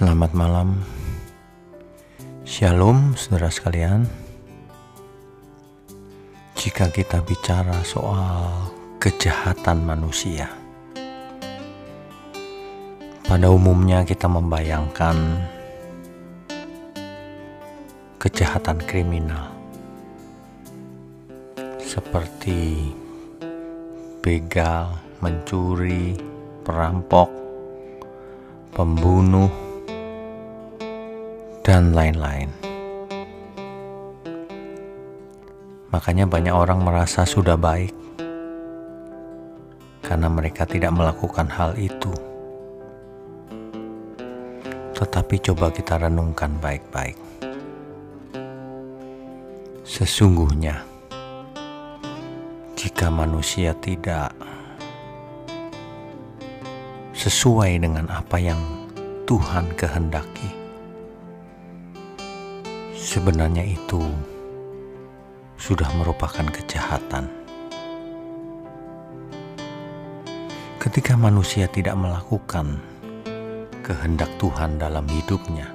Selamat malam, Shalom, saudara sekalian. Jika kita bicara soal kejahatan manusia, pada umumnya kita membayangkan kejahatan kriminal seperti begal, mencuri, perampok, pembunuh, dan lain-lain. Makanya, banyak orang merasa sudah baik karena mereka tidak melakukan hal itu. Tetapi, coba kita renungkan baik-baik. Sesungguhnya, jika manusia tidak sesuai dengan apa yang Tuhan kehendaki, sebenarnya itu sudah merupakan kejahatan. Ketika manusia tidak melakukan kehendak Tuhan dalam hidupnya,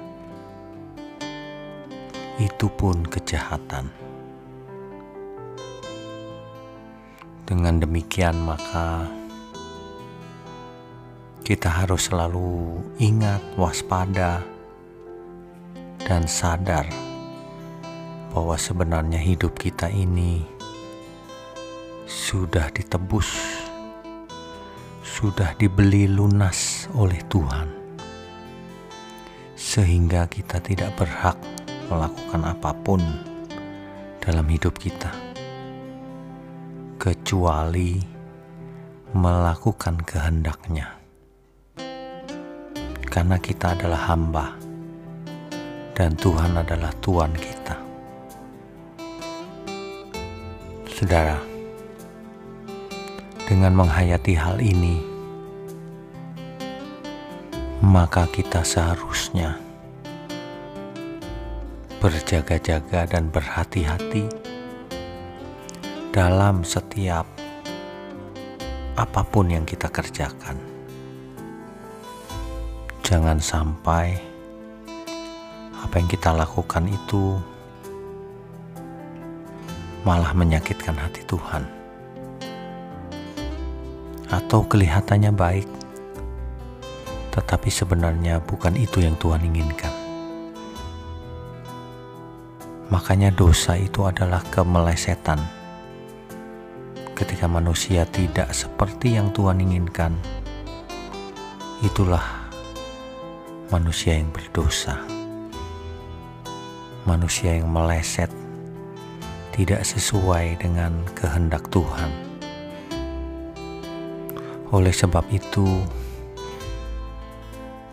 itu pun kejahatan. Dengan demikian, maka kita harus selalu ingat, waspada, dan sadar bahwa sebenarnya hidup kita ini sudah ditebus, sudah dibeli lunas oleh Tuhan, sehingga kita tidak berhak melakukan apa pun dalam hidup kita, kecuali melakukan kehendaknya, karena kita adalah hamba, dan Tuhan adalah Tuhan kita. Saudara, dengan menghayati hal ini, maka kita seharusnya berjaga-jaga dan berhati-hati dalam setiap apa pun yang kita kerjakan. Jangan sampai apa yang kita lakukan itu malah menyakitkan hati Tuhan, atau kelihatannya baik, tetapi sebenarnya bukan itu yang Tuhan inginkan. Makanya, dosa itu adalah kemelesetan. Ketika manusia tidak seperti yang Tuhan inginkan, itulah manusia yang berdosa, manusia yang meleset tidak sesuai dengan kehendak Tuhan. Oleh sebab itu,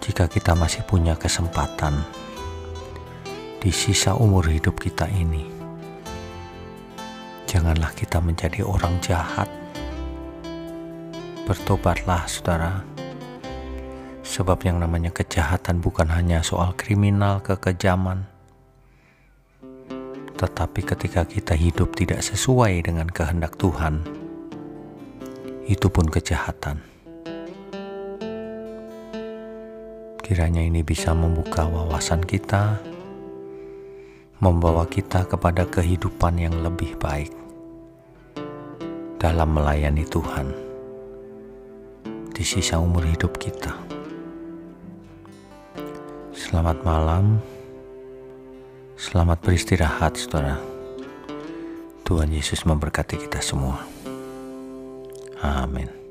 jika kita masih punya kesempatan di sisa umur hidup kita ini, janganlah kita menjadi orang jahat. Bertobatlah, saudara, sebab yang namanya kejahatan bukan hanya soal kriminal, kekejaman tetapi ketika kita hidup tidak sesuai dengan kehendak Tuhan, itu pun kejahatan. Kiranya ini bisa membuka wawasan kita, membawa kita kepada kehidupan yang lebih baik dalam melayani Tuhan di sisa umur hidup kita. Selamat malam. Selamat beristirahat, saudara. Tuhan Yesus memberkati kita semua. Amin.